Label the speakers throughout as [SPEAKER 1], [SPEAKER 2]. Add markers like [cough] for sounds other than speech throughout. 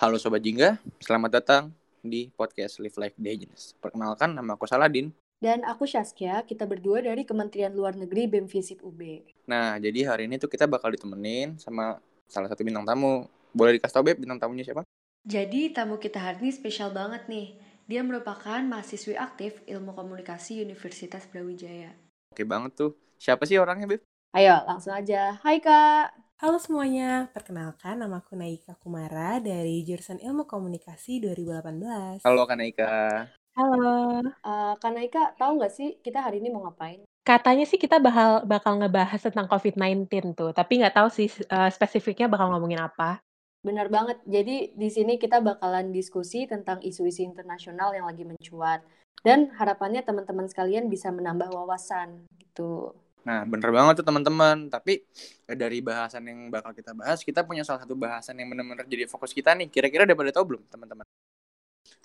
[SPEAKER 1] Halo Sobat Jingga, selamat datang di podcast Live Like Digenes. Perkenalkan, nama aku Saladin.
[SPEAKER 2] Dan aku Saskia, kita berdua dari Kementerian Luar Negeri BEM Visip UB.
[SPEAKER 1] Nah, jadi hari ini tuh kita bakal ditemenin sama salah satu bintang tamu. Boleh dikasih tau Beb, bintang tamunya siapa?
[SPEAKER 2] Jadi tamu kita hari ini spesial banget nih. Dia merupakan mahasiswi aktif Ilmu Komunikasi Universitas Brawijaya.
[SPEAKER 1] Oke banget tuh. Siapa sih orangnya Beb?
[SPEAKER 2] Ayo, langsung aja. Hai Kak!
[SPEAKER 3] Halo semuanya, perkenalkan nama aku Naika Kumara dari jurusan Ilmu Komunikasi 2018.
[SPEAKER 1] Halo Kak Naika.
[SPEAKER 3] Halo.
[SPEAKER 2] Uh, Kak Naika, tahu nggak sih kita hari ini mau ngapain?
[SPEAKER 3] Katanya sih kita bakal bakal ngebahas tentang COVID-19 tuh, tapi nggak tahu sih uh, spesifiknya bakal ngomongin apa.
[SPEAKER 2] Benar banget. Jadi di sini kita bakalan diskusi tentang isu-isu internasional yang lagi mencuat. Dan harapannya teman-teman sekalian bisa menambah wawasan gitu.
[SPEAKER 1] Nah, bener banget tuh teman-teman. Tapi eh, dari bahasan yang bakal kita bahas, kita punya salah satu bahasan yang benar-benar jadi fokus kita nih. Kira-kira udah pada tahu belum, teman-teman?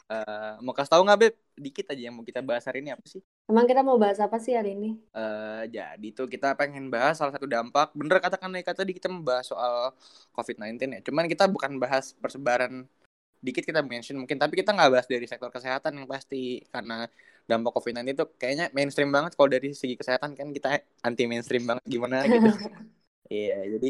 [SPEAKER 1] Uh, mau kasih tahu nggak, Beb? Dikit aja yang mau kita bahas hari ini apa sih?
[SPEAKER 2] Emang kita mau bahas apa sih hari ini?
[SPEAKER 1] Uh, jadi tuh kita pengen bahas salah satu dampak. Bener katakan kata tadi kita membahas soal COVID-19 ya. Cuman kita bukan bahas persebaran dikit kita mention mungkin tapi kita nggak bahas dari sektor kesehatan yang pasti karena dampak COVID-19 itu kayaknya mainstream banget kalau dari segi kesehatan kan kita anti mainstream banget gimana [laughs] gitu. Iya, jadi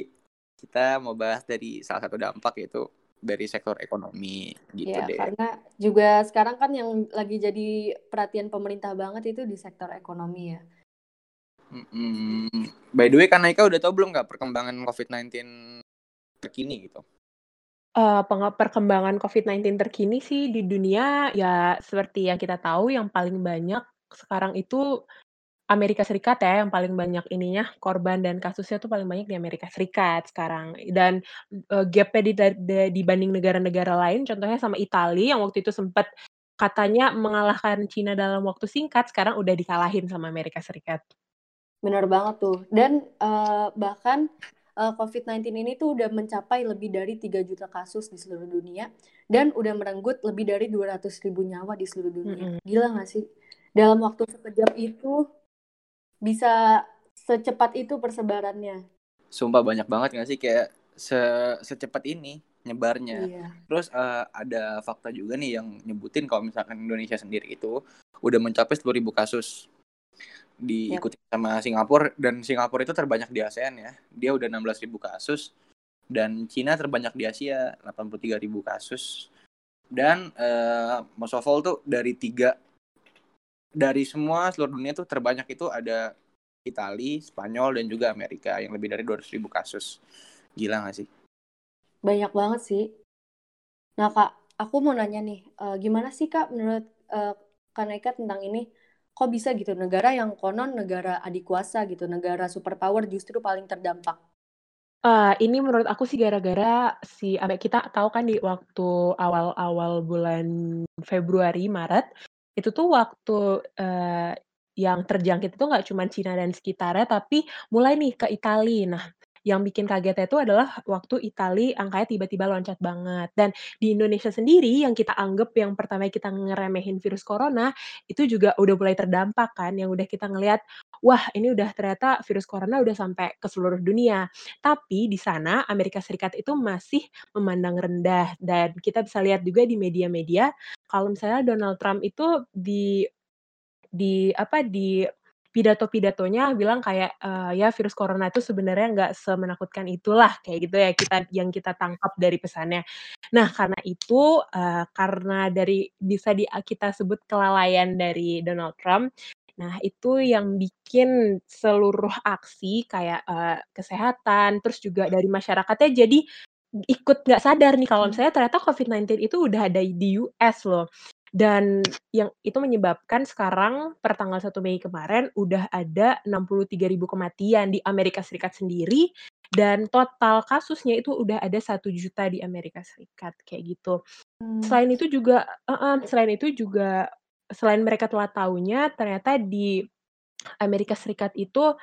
[SPEAKER 1] kita mau bahas dari salah satu dampak yaitu dari sektor ekonomi gitu
[SPEAKER 2] ya,
[SPEAKER 1] deh.
[SPEAKER 2] Karena juga sekarang kan yang lagi jadi perhatian pemerintah banget itu di sektor ekonomi ya.
[SPEAKER 1] Mm-hmm. By the way, kan Naika udah tau belum nggak perkembangan COVID-19 terkini gitu?
[SPEAKER 3] Uh, perkembangan COVID-19 terkini sih di dunia. Ya seperti yang kita tahu yang paling banyak sekarang itu Amerika Serikat ya yang paling banyak ininya korban dan kasusnya tuh paling banyak di Amerika Serikat sekarang. Dan uh, gapnya di, di, dibanding negara-negara lain contohnya sama Italia yang waktu itu sempat katanya mengalahkan Cina dalam waktu singkat sekarang udah dikalahin sama Amerika Serikat.
[SPEAKER 2] Benar banget tuh. Dan uh, bahkan uh, COVID-19 ini tuh udah mencapai lebih dari 3 juta kasus di seluruh dunia dan udah merenggut lebih dari 200 ribu nyawa di seluruh dunia. Mm -hmm. Gila gak sih? Dalam waktu sekejap itu bisa secepat itu persebarannya.
[SPEAKER 1] Sumpah banyak banget gak sih kayak se secepat ini nyebarnya. Iya. Terus uh, ada fakta juga nih yang nyebutin kalau misalkan Indonesia sendiri itu udah mencapai 10.000 kasus diikuti yep. sama Singapura dan Singapura itu terbanyak di ASEAN ya. Dia udah 16.000 kasus dan Cina terbanyak di Asia 83.000 kasus. Dan uh, most of all tuh dari tiga dari semua seluruh dunia tuh terbanyak itu ada Italia, Spanyol dan juga Amerika yang lebih dari 200.000 kasus. Gila gak sih?
[SPEAKER 2] Banyak banget sih. Nah kak, aku mau nanya nih, uh, gimana sih kak menurut uh, Kaneka tentang ini? Kok bisa gitu negara yang konon negara adik kuasa gitu negara superpower justru paling terdampak?
[SPEAKER 3] Uh, ini menurut aku sih gara-gara si kita tahu kan di waktu awal-awal bulan Februari Maret itu tuh waktu uh, yang terjangkit itu nggak cuma Cina dan sekitarnya tapi mulai nih ke Italia nah yang bikin kagetnya itu adalah waktu Italia angkanya tiba-tiba loncat banget. Dan di Indonesia sendiri yang kita anggap yang pertama kita ngeremehin virus corona, itu juga udah mulai terdampak kan, yang udah kita ngelihat, wah ini udah ternyata virus corona udah sampai ke seluruh dunia. Tapi di sana Amerika Serikat itu masih memandang rendah dan kita bisa lihat juga di media-media kalau misalnya Donald Trump itu di di apa di pidato-pidatonya bilang kayak uh, ya virus corona itu sebenarnya nggak semenakutkan itulah kayak gitu ya kita yang kita tangkap dari pesannya. Nah karena itu uh, karena dari bisa di kita sebut kelalaian dari Donald Trump. Nah itu yang bikin seluruh aksi kayak uh, kesehatan terus juga dari masyarakatnya jadi ikut nggak sadar nih kalau hmm. misalnya ternyata COVID-19 itu udah ada di US loh. Dan yang itu menyebabkan sekarang per tanggal 1 Mei kemarin udah ada 63 ribu kematian di Amerika Serikat sendiri dan total kasusnya itu udah ada satu juta di Amerika Serikat kayak gitu. Hmm. Selain itu juga uh -uh, selain itu juga selain mereka telah tahunya ternyata di Amerika Serikat itu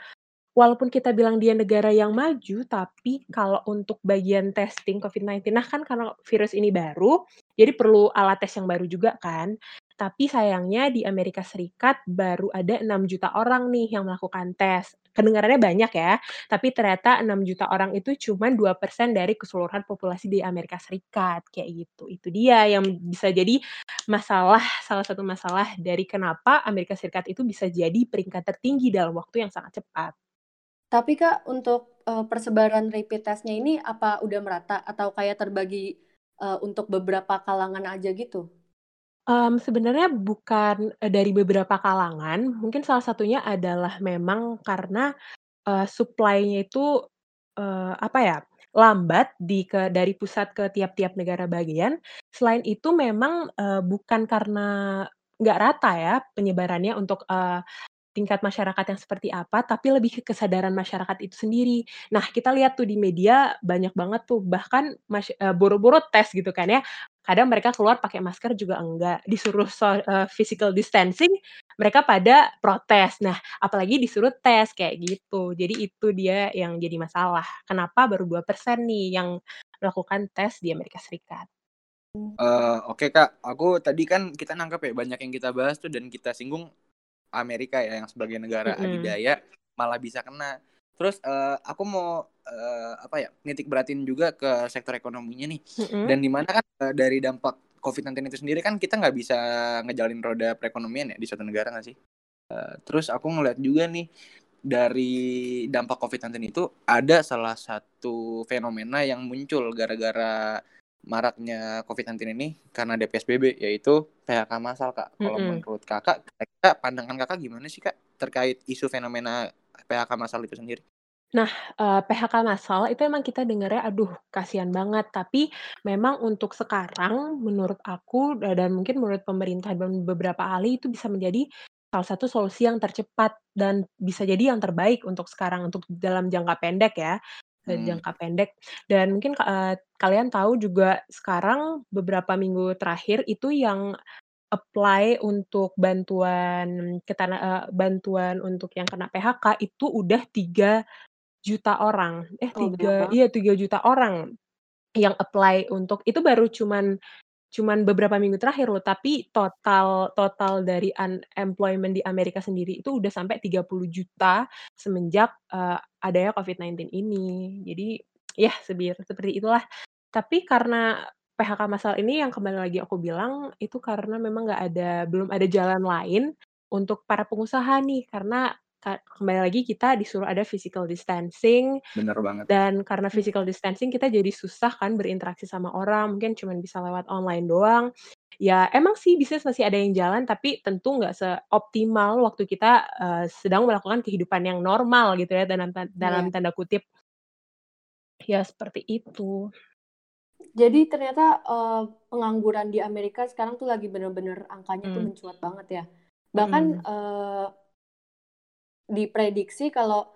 [SPEAKER 3] walaupun kita bilang dia negara yang maju, tapi kalau untuk bagian testing COVID-19, nah kan karena virus ini baru, jadi perlu alat tes yang baru juga kan. Tapi sayangnya di Amerika Serikat baru ada 6 juta orang nih yang melakukan tes. Kedengarannya banyak ya, tapi ternyata 6 juta orang itu cuman 2% dari keseluruhan populasi di Amerika Serikat, kayak gitu. Itu dia yang bisa jadi masalah salah satu masalah dari kenapa Amerika Serikat itu bisa jadi peringkat tertinggi dalam waktu yang sangat cepat.
[SPEAKER 2] Tapi Kak, untuk, uh, persebaran rapid test-nya ini apa udah merata atau kayak terbagi, uh, untuk beberapa kalangan aja gitu?
[SPEAKER 3] Um, sebenarnya bukan, uh, dari beberapa kalangan, mungkin salah satunya adalah memang karena, uh, supply-nya itu, uh, apa ya, lambat di ke dari pusat ke tiap-tiap negara bagian. Selain itu memang, uh, bukan karena nggak rata ya penyebarannya untuk, uh, tingkat masyarakat yang seperti apa, tapi lebih ke kesadaran masyarakat itu sendiri. Nah, kita lihat tuh di media banyak banget tuh bahkan masy eee, boro-boro tes gitu kan ya. Kadang mereka keluar pakai masker juga enggak, disuruh so eee, physical distancing, mereka pada protes. Nah, apalagi disuruh tes kayak gitu. Jadi itu dia yang jadi masalah. Kenapa baru 2% nih yang melakukan tes di Amerika Serikat.
[SPEAKER 1] Uh, oke Kak, aku tadi kan kita nangkep ya banyak yang kita bahas tuh dan kita singgung Amerika ya yang sebagai negara mm adidaya malah bisa kena. Terus uh, aku mau uh, apa ya nitik beratin juga ke sektor ekonominya nih. Mm -hmm. Dan di mana kan uh, dari dampak COVID-19 itu sendiri kan kita nggak bisa ngejalin roda perekonomian ya di suatu negara nggak sih? Uh, terus aku ngeliat juga nih dari dampak COVID-19 itu ada salah satu fenomena yang muncul gara-gara maraknya COVID-19 ini karena ada PSBB yaitu PHK massal kak. Kalau mm -hmm. menurut kakak, kira pandangan kakak gimana sih kak terkait isu fenomena PHK massal itu sendiri?
[SPEAKER 3] Nah, uh, eh, PHK massal itu emang kita dengarnya, aduh kasihan banget. Tapi memang untuk sekarang menurut aku dan mungkin menurut pemerintah dan beberapa ahli itu bisa menjadi salah satu solusi yang tercepat dan bisa jadi yang terbaik untuk sekarang untuk dalam jangka pendek ya. Hmm. jangka pendek dan mungkin, uh, kalian tahu juga sekarang beberapa minggu terakhir itu yang apply untuk bantuan ketana uh, bantuan untuk yang kena PHK itu udah tiga juta orang. Eh, Oh, tiga iya tiga juta orang yang apply untuk itu baru cuman cuman beberapa minggu terakhir loh, tapi total total dari unemployment di Amerika sendiri itu udah sampai 30 juta semenjak, uh, adanya COVID-19 ini. Jadi, ya sebir seperti itulah. Tapi karena PHK massal ini yang kembali lagi aku bilang, itu karena memang nggak ada belum ada jalan lain untuk para pengusaha nih, karena kembali lagi kita disuruh ada physical distancing.
[SPEAKER 1] Bener banget.
[SPEAKER 3] Dan karena physical distancing kita jadi susah kan berinteraksi sama orang, mungkin cuma bisa lewat online doang. Ya emang sih bisnis masih ada yang jalan, tapi tentu nggak seoptimal waktu kita, uh, sedang melakukan kehidupan yang normal gitu ya dalam dalam yeah. tanda kutip. Ya seperti itu.
[SPEAKER 2] Jadi ternyata, uh, pengangguran di Amerika sekarang tuh lagi bener-bener angkanya hmm. tuh mencuat banget ya. Bahkan, hmm. uh, diprediksi kalau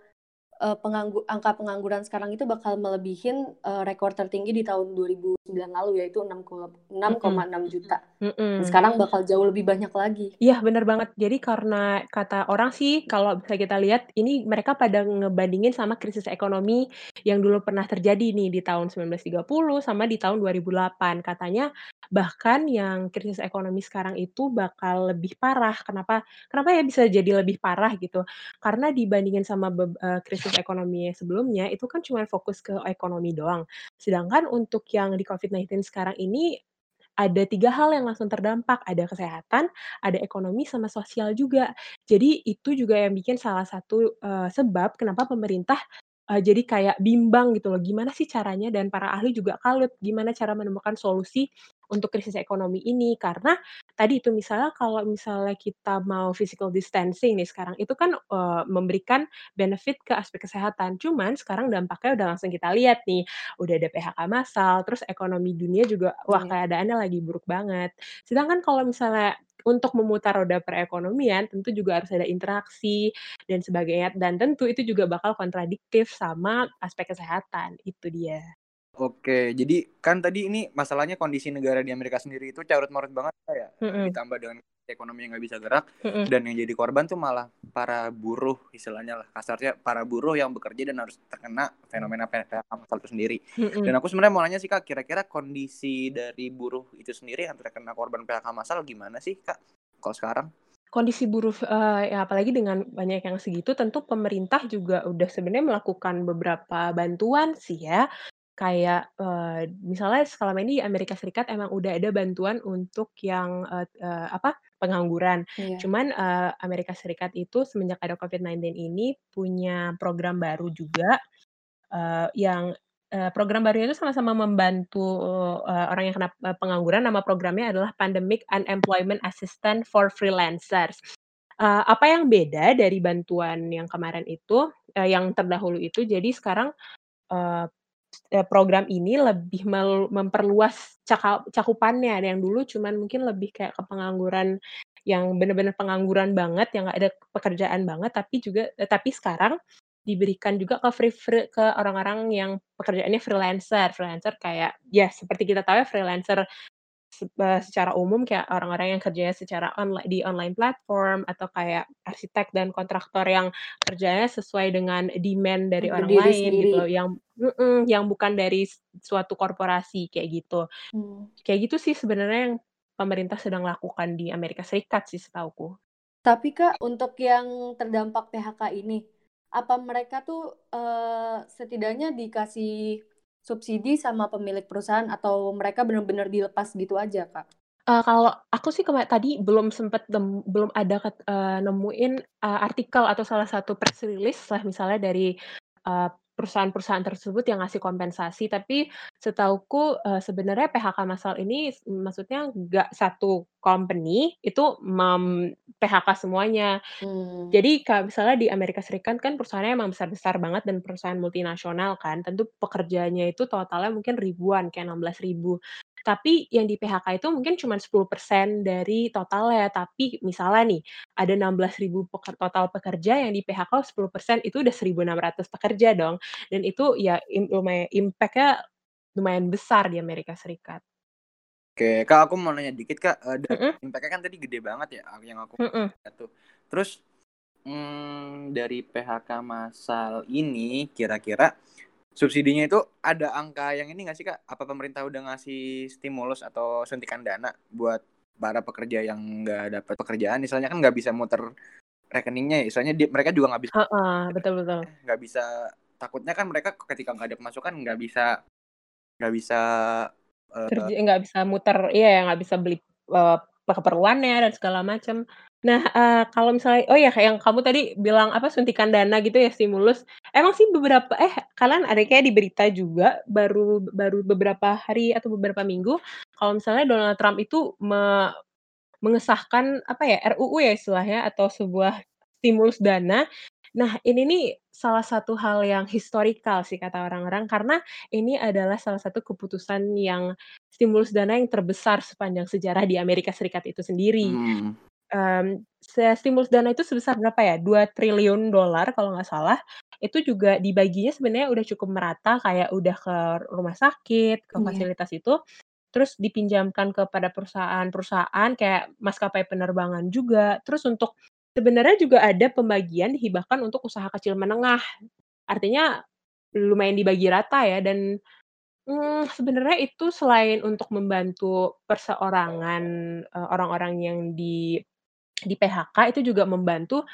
[SPEAKER 2] uh, penganggu angka pengangguran sekarang itu bakal melebihin uh, rekor tertinggi di tahun 2009 lalu yaitu 6,6 mm juta. Mm -hmm. Sekarang bakal jauh lebih banyak lagi.
[SPEAKER 3] Iya benar banget. Jadi karena kata orang sih kalau bisa kita lihat ini mereka pada ngebandingin sama krisis ekonomi yang dulu pernah terjadi nih di tahun 1930 sama di tahun 2008. Katanya bahkan yang krisis ekonomi sekarang itu bakal lebih parah. Kenapa? Kenapa ya bisa jadi lebih parah gitu? Karena dibandingin sama uh, krisis ekonomi sebelumnya itu kan cuma fokus ke ekonomi doang. Sedangkan untuk yang di COVID-19 sekarang ini ada tiga hal yang langsung terdampak, ada kesehatan, ada ekonomi, sama sosial juga. Jadi itu juga yang bikin salah satu uh, sebab kenapa pemerintah uh, jadi kayak bimbang gitu loh, gimana sih caranya dan para ahli juga kalut, gimana cara menemukan solusi untuk krisis ekonomi ini. Karena tadi itu misalnya kalau misalnya kita mau physical distancing nih sekarang, itu kan, uh, memberikan benefit ke aspek kesehatan. Cuman sekarang dampaknya udah langsung kita lihat nih, udah ada PHK massal, terus ekonomi dunia juga, wah iya. keadaannya lagi buruk banget. Sedangkan kalau misalnya untuk memutar roda perekonomian, tentu juga harus ada interaksi dan sebagainya, dan tentu itu juga bakal kontradiktif sama aspek kesehatan, itu dia.
[SPEAKER 1] Oke, jadi kan tadi ini masalahnya kondisi negara di Amerika sendiri itu carut marut banget ya, mm-hmm. ditambah dengan ekonomi yang nggak bisa gerak, mm-hmm. dan yang jadi korban tuh malah para buruh istilahnya lah kasarnya para buruh yang bekerja dan harus terkena fenomena PHK itu sendiri. Mm-hmm. Dan aku sebenarnya mau nanya sih kak, kira-kira kondisi dari buruh itu sendiri yang terkena korban PHK masal gimana sih kak? kalau sekarang?
[SPEAKER 3] Kondisi buruh, eee, ya apalagi dengan banyak yang segitu tentu pemerintah juga udah sebenarnya melakukan beberapa bantuan sih ya. Kayak, eee, misalnya selama ini Amerika Serikat emang udah ada bantuan untuk yang, eee eee, apa, pengangguran.
[SPEAKER 2] Iya.
[SPEAKER 3] Cuman, eee, Amerika Serikat itu semenjak ada COVID-19 ini punya program baru juga, eee, yang, eee, program barunya itu sama-sama membantu, eee, orang yang kena, eee, pengangguran. Nama programnya adalah Pandemic Unemployment Assistance for Freelancers. Eee, apa yang beda dari bantuan yang kemarin itu, eee, yang terdahulu itu, jadi sekarang, eee, program ini lebih memperluas cakupannya. Yang dulu cuman mungkin lebih kayak ke pengangguran yang bener-bener pengangguran banget, yang nggak ada pekerjaan banget, tapi juga eee, tapi sekarang diberikan juga ke free free ke orang-orang yang pekerjaannya freelancer. Freelancer kayak ya seperti kita tahu ya freelancer secara umum kayak orang-orang yang kerjanya secara onli di online platform atau kayak arsitek dan kontraktor yang kerjanya sesuai dengan demand dari orang
[SPEAKER 2] Berdiri
[SPEAKER 3] lain gitu
[SPEAKER 2] sendiri.
[SPEAKER 3] loh, yang mhm, yang bukan dari suatu korporasi kayak gitu.
[SPEAKER 2] Mmm.
[SPEAKER 3] Kayak gitu sih sebenarnya yang pemerintah sedang lakukan di Amerika Serikat sih setahuku.
[SPEAKER 2] Tapi Kak, untuk yang terdampak PHK ini, apa mereka tuh, eee, setidaknya dikasih subsidi sama pemilik perusahaan atau mereka bener-bener dilepas gitu aja, Kak?
[SPEAKER 3] Eee, kalau aku sih kema tadi belum sempet nem belum ada eee, nemuin, eee, artikel atau salah satu press release lah misalnya dari, eee, perusahaan-perusahaan tersebut yang ngasih kompensasi. Tapi setahuku, eee, sebenarnya PHK massal ini maksudnya nggak satu company itu mem-PHK semuanya.
[SPEAKER 2] Mmm.
[SPEAKER 3] Jadi kayak misalnya di Amerika Serikat kan perusahaannya emang besar-besar banget dan perusahaan multinasional kan, tentu pekerjanya itu totalnya mungkin ribuan, kayak 16.000. Tapi yang di-PHK itu mungkin cuman 10% dari totalnya. Tapi misalnya nih, ada 16.000 peker total pekerja yang di-PHK 10% itu udah 1.600 pekerja dong. Dan itu ya im lumaya impact-nya lumayan besar di Amerika Serikat.
[SPEAKER 1] Oke, Kak, aku mau nanya dikit, Kak, eee, dari
[SPEAKER 3] Mhm.
[SPEAKER 1] impact-nya kan tadi gede banget ya, yang aku
[SPEAKER 3] Mhm.
[SPEAKER 1] lihat tuh. Terus, mmm, dari PHK massal ini kira-kira subsidinya itu ada angka yang ini nggak sih, Kak? Apa pemerintah udah ngasih stimulus atau suntikan dana buat para pekerja yang nggak dapet pekerjaan? Misalnya kan nggak bisa muter rekeningnya ya, soalnya di mereka juga nggak bisa
[SPEAKER 3] Heeh, betul betul.
[SPEAKER 1] nggak bisa takutnya kan mereka ketika nggak ada pemasukan nggak bisa nggak bisa,
[SPEAKER 3] Kerja nggak bisa muter iya, nggak bisa beli, eee, keperluannya dan segala macem. Nah, eee, kalau misalnya oh ya, yang kamu tadi bilang, apa, suntikan dana gitu ya, stimulus. Emang sih beberapa eh, kalian ada kayak di berita juga baru baru beberapa hari atau beberapa minggu, kalau misalnya Donald Trump itu me mengesahkan, apa ya, RUU ya istilahnya atau sebuah stimulus dana. Nah, ini nih salah satu hal yang historical sih kata orang-orang, karena ini adalah salah satu keputusan yang stimulus dana yang terbesar sepanjang sejarah di Amerika Serikat itu sendiri.
[SPEAKER 1] Mhm.
[SPEAKER 3] Mmm, se stimulus dana itu sebesar berapa ya, $2.000.000.000.000 kalau nggak salah. Itu juga dibaginya sebenarnya udah cukup merata, kayak udah ke rumah sakit, ke
[SPEAKER 2] Iya.
[SPEAKER 3] fasilitas itu, terus dipinjamkan kepada perusahaan-perusahaan kayak maskapai penerbangan juga. Terus untuk sebenarnya juga ada pembagian dihibahkan untuk usaha kecil menengah. Artinya lumayan dibagi rata ya dan, mmm, sebenarnya itu selain untuk membantu perseorangan, eee, orang-orang yang di di-PHK, itu juga membantu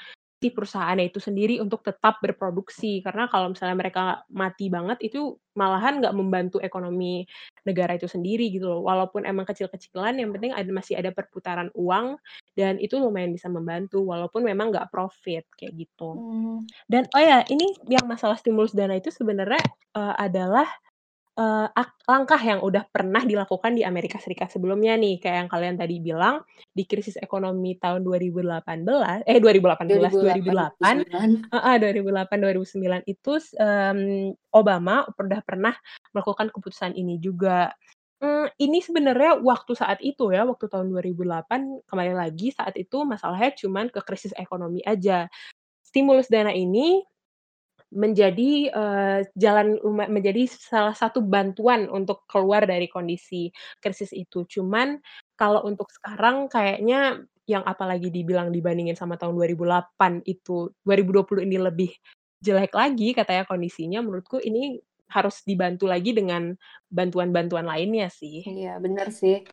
[SPEAKER 3] si perusahaannya itu sendiri untuk tetap berproduksi. Karena kalau misalnya mereka mati banget, itu malahan nggak membantu ekonomi negara itu sendiri gitu loh. Walaupun emang kecil-kecilan, yang penting ada masih ada perputaran uang dan itu lumayan bisa membantu, walaupun memang nggak profit, kayak gitu.
[SPEAKER 2] Mmm.
[SPEAKER 3] Dan oh ya, ini yang masalah stimulus dana itu sebenarnya, eee, adalah, eee, ak langkah yang udah pernah dilakukan di Amerika Serikat sebelumnya nih, kayak yang kalian tadi bilang, di krisis ekonomi tahun 2018 eh, 2018,
[SPEAKER 2] 2008,
[SPEAKER 3] 2008
[SPEAKER 2] 2009.
[SPEAKER 3] heeh, 2008, 2009 itu s mmm, Obama udah pernah melakukan keputusan ini juga. Mmm, ini sebenarnya waktu saat itu ya, waktu tahun 2008, kembali lagi saat itu masalahnya cuman ke krisis ekonomi aja. Stimulus dana ini menjadi, eee, jalan menjadi salah satu bantuan untuk keluar dari kondisi krisis itu. Cuman kalau untuk sekarang kayaknya yang apalagi dibilang dibandingin sama tahun 2008 itu 2020 ini lebih jelek lagi katanya kondisinya, menurutku ini harus dibantu lagi dengan bantuan-bantuan lainnya sih.
[SPEAKER 2] Iya, bener sih.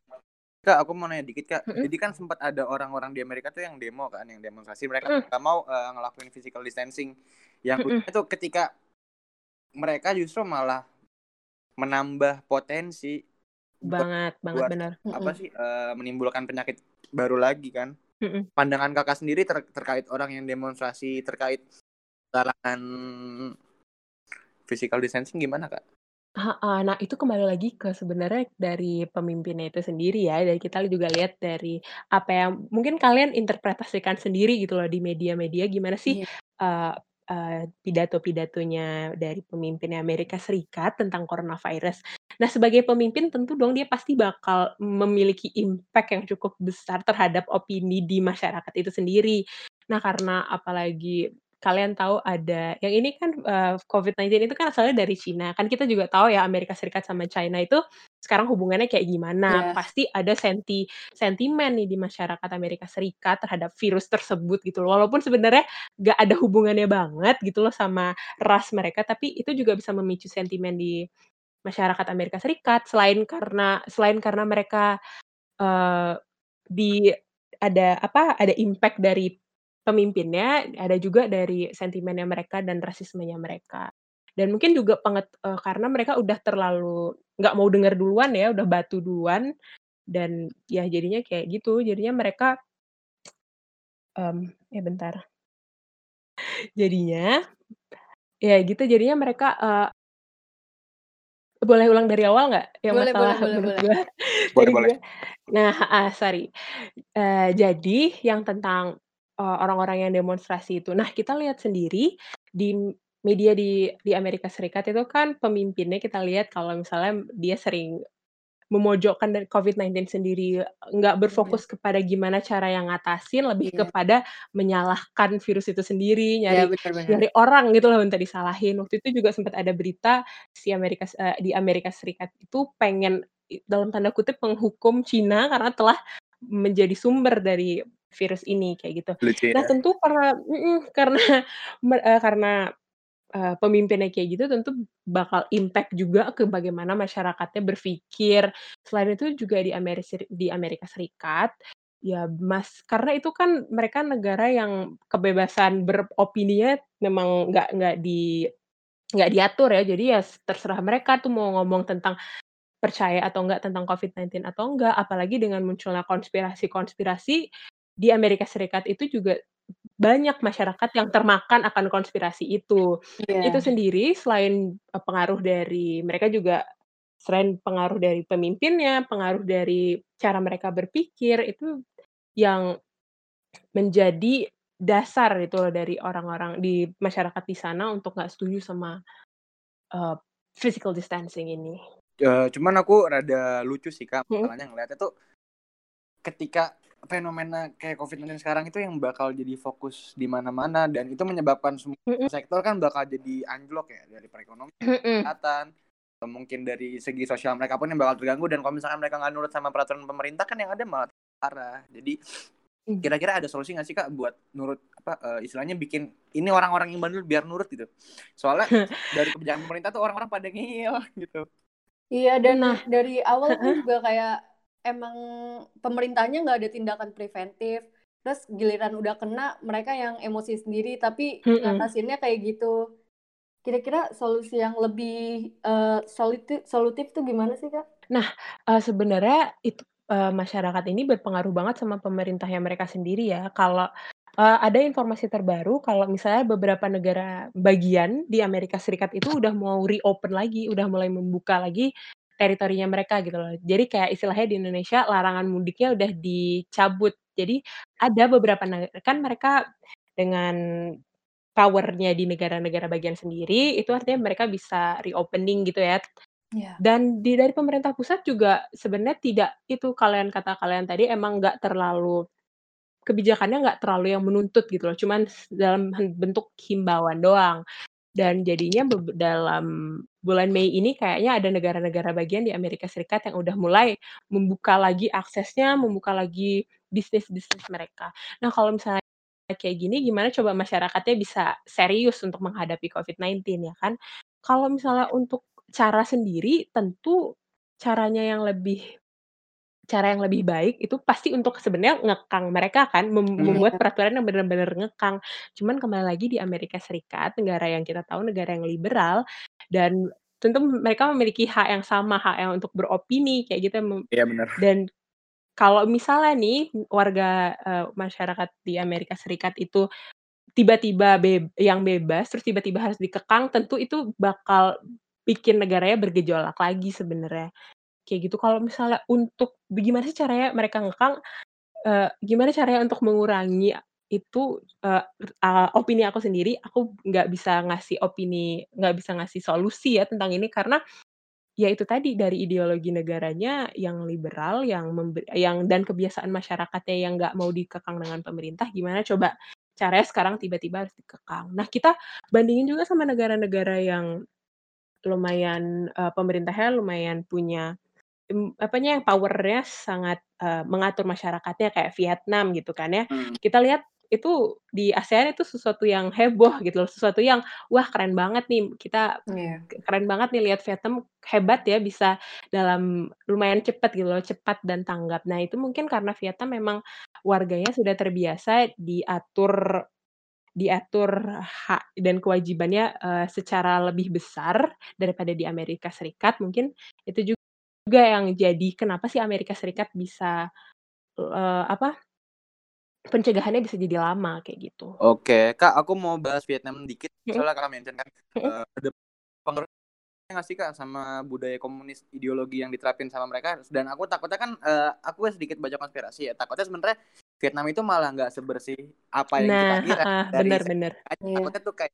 [SPEAKER 1] Kak, aku mau nanya dikit Kak.
[SPEAKER 3] Mhm.
[SPEAKER 1] Jadi kan sempat ada orang-orang di Amerika tuh yang demo kan, yang demonstrasi mereka
[SPEAKER 3] Mhm.
[SPEAKER 1] nggak mau uh, ngelakuin physical distancing. Yang
[SPEAKER 3] Mhm.
[SPEAKER 1] itu ketika mereka justru malah menambah potensi buat,
[SPEAKER 3] Banget, banget
[SPEAKER 1] buat
[SPEAKER 3] benar.
[SPEAKER 1] apa sih uh, menimbulkan penyakit baru lagi kan.
[SPEAKER 3] Mhm.
[SPEAKER 1] Pandangan kakak sendiri ter- terkait orang yang demonstrasi terkait larangan physical distancing gimana kak?
[SPEAKER 3] Nah itu kembali lagi ke sebenarnya dari pemimpinnya itu sendiri ya, dan kita juga lihat dari apa yang mungkin kalian interpretasikan sendiri gitu loh di media-media gimana sih,
[SPEAKER 2] Iya.
[SPEAKER 3] eee eee, pidato-pidatonya dari pemimpin Amerika Serikat tentang coronavirus. Nah sebagai pemimpin tentu dong dia pasti bakal memiliki impact yang cukup besar terhadap opini di masyarakat itu sendiri. Nah karena apalagi kalian tahu ada yang ini kan, eee, COVID-19 itu kan asalnya dari Cina, kan kita juga tahu ya Amerika Serikat sama China itu sekarang hubungannya kayak gimana.
[SPEAKER 2] Iya.
[SPEAKER 3] Pasti ada senti sentimen nih di masyarakat Amerika Serikat terhadap virus tersebut gitu loh. Walaupun sebenarnya nggak ada hubungannya banget gitu loh sama ras mereka, tapi itu juga bisa memicu sentimen di masyarakat Amerika Serikat. Selain karena selain karena mereka, eee, di ada apa, ada impact dari pemimpinnya, ada juga dari sentimennya mereka dan rasismenya mereka. Dan mungkin juga penget eee, karena mereka udah terlalu nggak mau dengar duluan ya, udah batu duluan, dan ya jadinya kayak gitu, jadinya mereka mmm, eh bentar. [laughs] Jadinya ya gitu, jadinya mereka, eee boleh ulang dari awal nggak? Yang
[SPEAKER 2] Boleh boleh
[SPEAKER 3] masalah
[SPEAKER 2] boleh
[SPEAKER 3] menurut
[SPEAKER 2] boleh.
[SPEAKER 3] gue [laughs]
[SPEAKER 1] Boleh boleh.
[SPEAKER 3] nah heeh, sorry. Eee, jadi yang tentang, eee, orang-orang yang demonstrasi itu. Nah kita lihat sendiri di media di di Amerika Serikat itu kan pemimpinnya kita lihat kalau misalnya dia sering memojokkan dari COVID-19 sendiri, nggak
[SPEAKER 2] Iya.
[SPEAKER 3] berfokus kepada gimana cara yang ngatasin, lebih
[SPEAKER 2] Iya.
[SPEAKER 3] kepada menyalahkan virus itu sendiri,
[SPEAKER 2] Iya,
[SPEAKER 3] nyari nyari orang gitu loh minta disalahin. Waktu itu juga sempat ada berita si Amerika eee, di Amerika Serikat itu pengen i dalam tanda kutip "menghukum Cina" karena telah menjadi sumber dari virus ini, kayak gitu.
[SPEAKER 1] Lucu
[SPEAKER 3] Nah
[SPEAKER 1] ya.
[SPEAKER 3] tentu karena [laughs] karena eee, karena, eee, pemimpinnya kayak gitu tentu bakal impact juga ke bagaimana masyarakatnya berpikir. Selain itu juga di Ameri Seri di Amerika Serikat, ya mas karena itu kan mereka negara yang kebebasan beropininya memang nggak nggak di nggak diatur ya, jadi ya terserah mereka tuh mau ngomong tentang percaya atau enggak tentang COVID-19 atau enggak. Apalagi dengan munculnya konspirasi-konspirasi di Amerika Serikat itu juga banyak masyarakat yang termakan akan konspirasi itu. Itu
[SPEAKER 2] Iya.
[SPEAKER 3] sendiri selain, eee, pengaruh dari mereka juga selain pengaruh dari pemimpinnya, pengaruh dari cara mereka berpikir, itu yang menjadi dasar itu loh dari orang-orang di masyarakat di sana untuk nggak setuju sama, eee, physical distancing ini.
[SPEAKER 1] Eee, cuman aku rada lucu sih Kak, masalahnya ngeliatnya tuh ketika fenomena kayak COVID-19 sekarang itu yang bakal jadi fokus di mana-mana dan itu menyebabkan semua
[SPEAKER 3] Mhm.
[SPEAKER 1] sektor kan bakal jadi anjlok ya, dari perekonomian, kesehatan, atau mungkin dari segi sosial mereka pun yang bakal terganggu dan kalau misalkan mereka nggak nurut sama peraturan pemerintah kan yang ada malah parah. Jadi
[SPEAKER 3] Mmm.
[SPEAKER 1] kira-kira ada solusi nggak sih Kak buat nurut apa, eee, istilahnya bikin ini orang-orang yang bandel biar nurut gitu? Soalnya [laughs] dari kebijakan pemerintah tuh orang-orang pada ngeyel [laughs] gitu.
[SPEAKER 2] Iya, dan
[SPEAKER 3] Nah
[SPEAKER 2] dari awal juga kayak emang pemerintahnya nggak ada tindakan preventif, terus giliran udah kena mereka yang emosi sendiri, tapi
[SPEAKER 3] Mhm.
[SPEAKER 2] ngatasinnya kayak gitu. Kira-kira solusi yang lebih, eee, soluti solutif tuh gimana sih, Kak?
[SPEAKER 3] Nah, eee, sebenarnya itu, eee, masyarakat ini berpengaruh banget sama pemerintahnya mereka sendiri ya. Kalau, eee, ada informasi terbaru kalau misalnya beberapa negara bagian di Amerika Serikat itu udah mau reopen lagi, udah mulai membuka lagi teritorinya mereka gitu loh. Jadi kayak istilahnya di Indonesia larangan mudiknya udah dicabut. Jadi ada beberapa ne kan mereka dengan power-nya di negara-negara bagian sendiri, itu artinya mereka bisa reopening gitu ya.
[SPEAKER 2] Iya.
[SPEAKER 3] Dan di dari pemerintah pusat juga sebenarnya tidak itu kalian kata kalian tadi emang nggak terlalu kebijakannya nggak terlalu yang menuntut gitu loh, cuman dalam bentuk himbauan doang. Dan jadinya dalam bulan Mei ini kayaknya ada negara-negara bagian di Amerika Serikat yang udah mulai membuka lagi aksesnya, membuka lagi bisnis-bisnis mereka. Nah kalau misalnya kayak gini gimana coba masyarakatnya bisa serius untuk menghadapi COVID-19 ya kan. Kalau misalnya untuk cara sendiri tentu caranya yang lebih cara yang lebih baik itu pasti untuk sebenarnya ngekang mereka kan, mem
[SPEAKER 2] Hmm.
[SPEAKER 3] membuat
[SPEAKER 2] Iya.
[SPEAKER 3] peraturan yang benar-benar ngekang. Cuman kembali lagi di Amerika Serikat, negara yang kita tahu negara yang liberal, dan tentu mereka memiliki hak yang sama, hak yang untuk beropini kayak gitu mem
[SPEAKER 1] Iya benar.
[SPEAKER 3] dan kalau misalnya nih warga, eee, masyarakat di Amerika Serikat itu tiba-tiba beb yang bebas, terus tiba-tiba harus dikekang, tentu itu bakal bikin negaranya bergejolak lagi sebenarnya. Kayak gitu. Kalau misalnya untuk gimana sih caranya mereka ngekang, eee, gimana caranya untuk mengurangi itu, eee eee, opini aku sendiri, aku nggak bisa ngasih opini, nggak bisa ngasih solusi ya tentang ini karena, ya itu tadi dari ideologi negaranya yang liberal, yang membe yang dan kebiasaan masyarakatnya yang nggak mau dikekang dengan pemerintah, gimana coba caranya sekarang tiba-tiba harus dikekang. Nah kita bandingin juga sama negara-negara yang lumayan, eee, pemerintahnya lumayan punya, mmm, apanya, yang power-nya sangat, eee, mengatur masyarakatnya kayak Vietnam gitu kan ya.
[SPEAKER 1] Hmm.
[SPEAKER 3] Kita lihat itu di ASEAN itu sesuatu yang heboh gitu loh, sesuatu yang, wah keren banget nih, kita
[SPEAKER 2] Iya.
[SPEAKER 3] keren banget nih lihat Vietnam hebat ya bisa dalam lumayan cepat gitu loh, cepat dan tanggap. Nah itu mungkin karena Vietnam memang warganya sudah terbiasa diatur diatur hak dan kewajibannya, eee, secara lebih besar daripada di Amerika Serikat, mungkin itu juga yang jadi kenapa sih Amerika Serikat bisa, eee, apa pencegahannya bisa jadi lama, kayak gitu.
[SPEAKER 1] Oke, Kak, aku mau bahas Vietnam dikit, soalnya Kakak mention kan, eee, ada pengaruhnya nggak sih, Kak, sama budaya komunis, ideologi yang diterapin sama mereka? Dan aku takutnya kan, eee, aku sedikit baca konspirasi ya, takutnya sebenarnya Vietnam itu malah nggak sebersih apa yang kita
[SPEAKER 3] Nah,
[SPEAKER 1] kira [laughs]
[SPEAKER 3] bener
[SPEAKER 1] segi
[SPEAKER 3] bener.
[SPEAKER 1] aja.
[SPEAKER 2] Iya.
[SPEAKER 1] Takutnya tuh kayak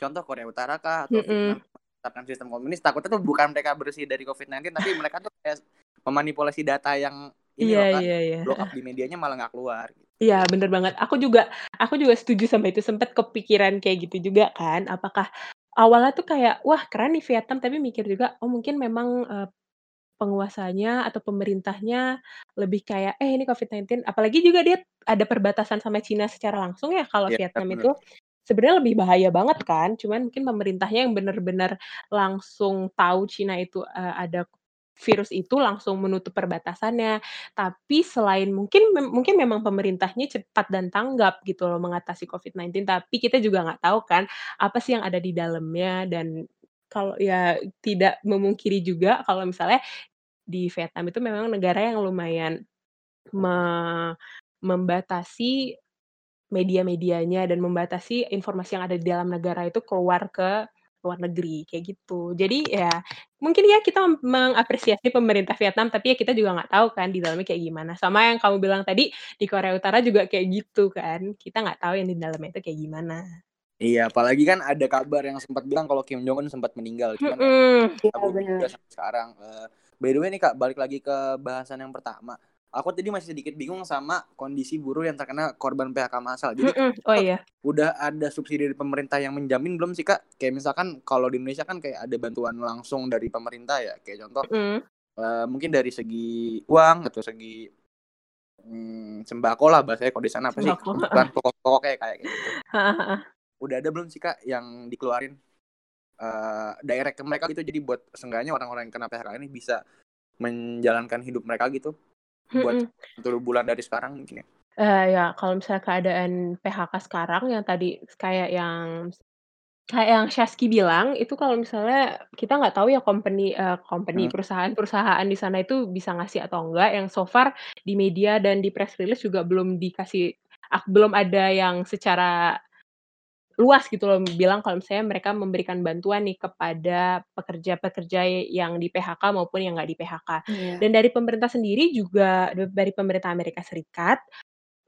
[SPEAKER 1] contoh Korea Utara kah, atau
[SPEAKER 3] Mhm.
[SPEAKER 1] Vietnam menerapkan sistem komunis, takutnya tuh bukan mereka bersih dari COVID-19, tapi [laughs] mereka tuh kayak memanipulasi data yang ini loh, Kak,
[SPEAKER 3] iya iya,
[SPEAKER 1] blow up di medianya malah nggak keluar.
[SPEAKER 3] Iya, bener banget. Aku juga aku juga setuju sama itu, sempet kepikiran kayak gitu juga kan. Apakah awalnya tuh kayak, wah keren nih Vietnam, tapi mikir juga, oh mungkin memang, eee, penguasanya atau pemerintahnya lebih kayak, eh ini COVID-19 apalagi juga dia ada perbatasan sama Cina secara langsung ya, kalau
[SPEAKER 1] Iya,
[SPEAKER 3] Vietnam
[SPEAKER 1] bener.
[SPEAKER 3] itu sebenarnya lebih bahaya banget kan, cuman mungkin pemerintahnya yang bener-bener langsung tahu Cina itu, eee, ada virus itu, langsung menutup perbatasannya. Tapi selain mungkin mungkin memang pemerintahnya cepat dan tanggap gitu loh mengatasi COVID-19, tapi kita juga nggak tahu kan, apa sih yang ada di dalamnya dan kalau ya tidak memungkiri juga kalau misalnya di Vietnam itu memang negara yang lumayan me membatasi media-medianya dan membatasi informasi yang ada di dalam negara itu keluar ke luar negeri, kayak gitu. Jadi ya mungkin ya kita mengapresiasi pemerintah Vietnam, tapi ya kita juga nggak tahu kan di dalamnya kayak gimana. Sama yang kamu bilang tadi, di Korea Utara juga kayak gitu kan, kita nggak tahu yang di dalamnya itu kayak gimana.
[SPEAKER 1] Iya, apalagi kan ada kabar yang sempat bilang kalau Kim Jong Un sempat meninggal, cuman ya juga
[SPEAKER 2] bener.
[SPEAKER 1] sampai sekarang. Eee, by the way nih, Kak, balik lagi ke bahasan yang pertama. Aku tadi masih sedikit bingung sama kondisi buruh yang terkena korban PHK massal. Jadi
[SPEAKER 3] Mhm, oh iya.
[SPEAKER 1] udah ada subsidi dari pemerintah yang menjamin belum sih, Kak? Kayak misalkan kalau di Indonesia kan kayak ada bantuan langsung dari pemerintah ya, kayak contoh,
[SPEAKER 3] Mhm.
[SPEAKER 1] eee, mungkin dari segi uang atau segi, mmm, sembako lah bahasanya kalau di sana apa sih, kebutuhan pokok-pokok kayak kayak gitu. [laughs] Udah ada belum sih, Kak, yang dikeluarin, eee, direct ke mereka gitu, jadi buat seenggaknya orang-orang yang kena PHK ini bisa menjalankan hidup mereka gitu, buat. 1 bulan dari sekarang mungkin ya?
[SPEAKER 3] Eee, ya kalau misalnya keadaan PHK sekarang yang tadi kayak yang kayak yang Shasky bilang, itu kalau misalnya kita nggak tahu ya company eee, company,
[SPEAKER 1] Mhm.
[SPEAKER 3] perusahaan-perusahaan di sana itu bisa ngasih atau enggak, yang so far di media dan di press release juga belum dikasih belum ada yang secara luas gitu loh bilang kalau misalnya mereka memberikan bantuan nih kepada pekerja-pekerja yang di PHK maupun yang nggak di PHK.
[SPEAKER 2] Iya.
[SPEAKER 3] Dan dari pemerintah sendiri juga da dari pemerintah Amerika Serikat,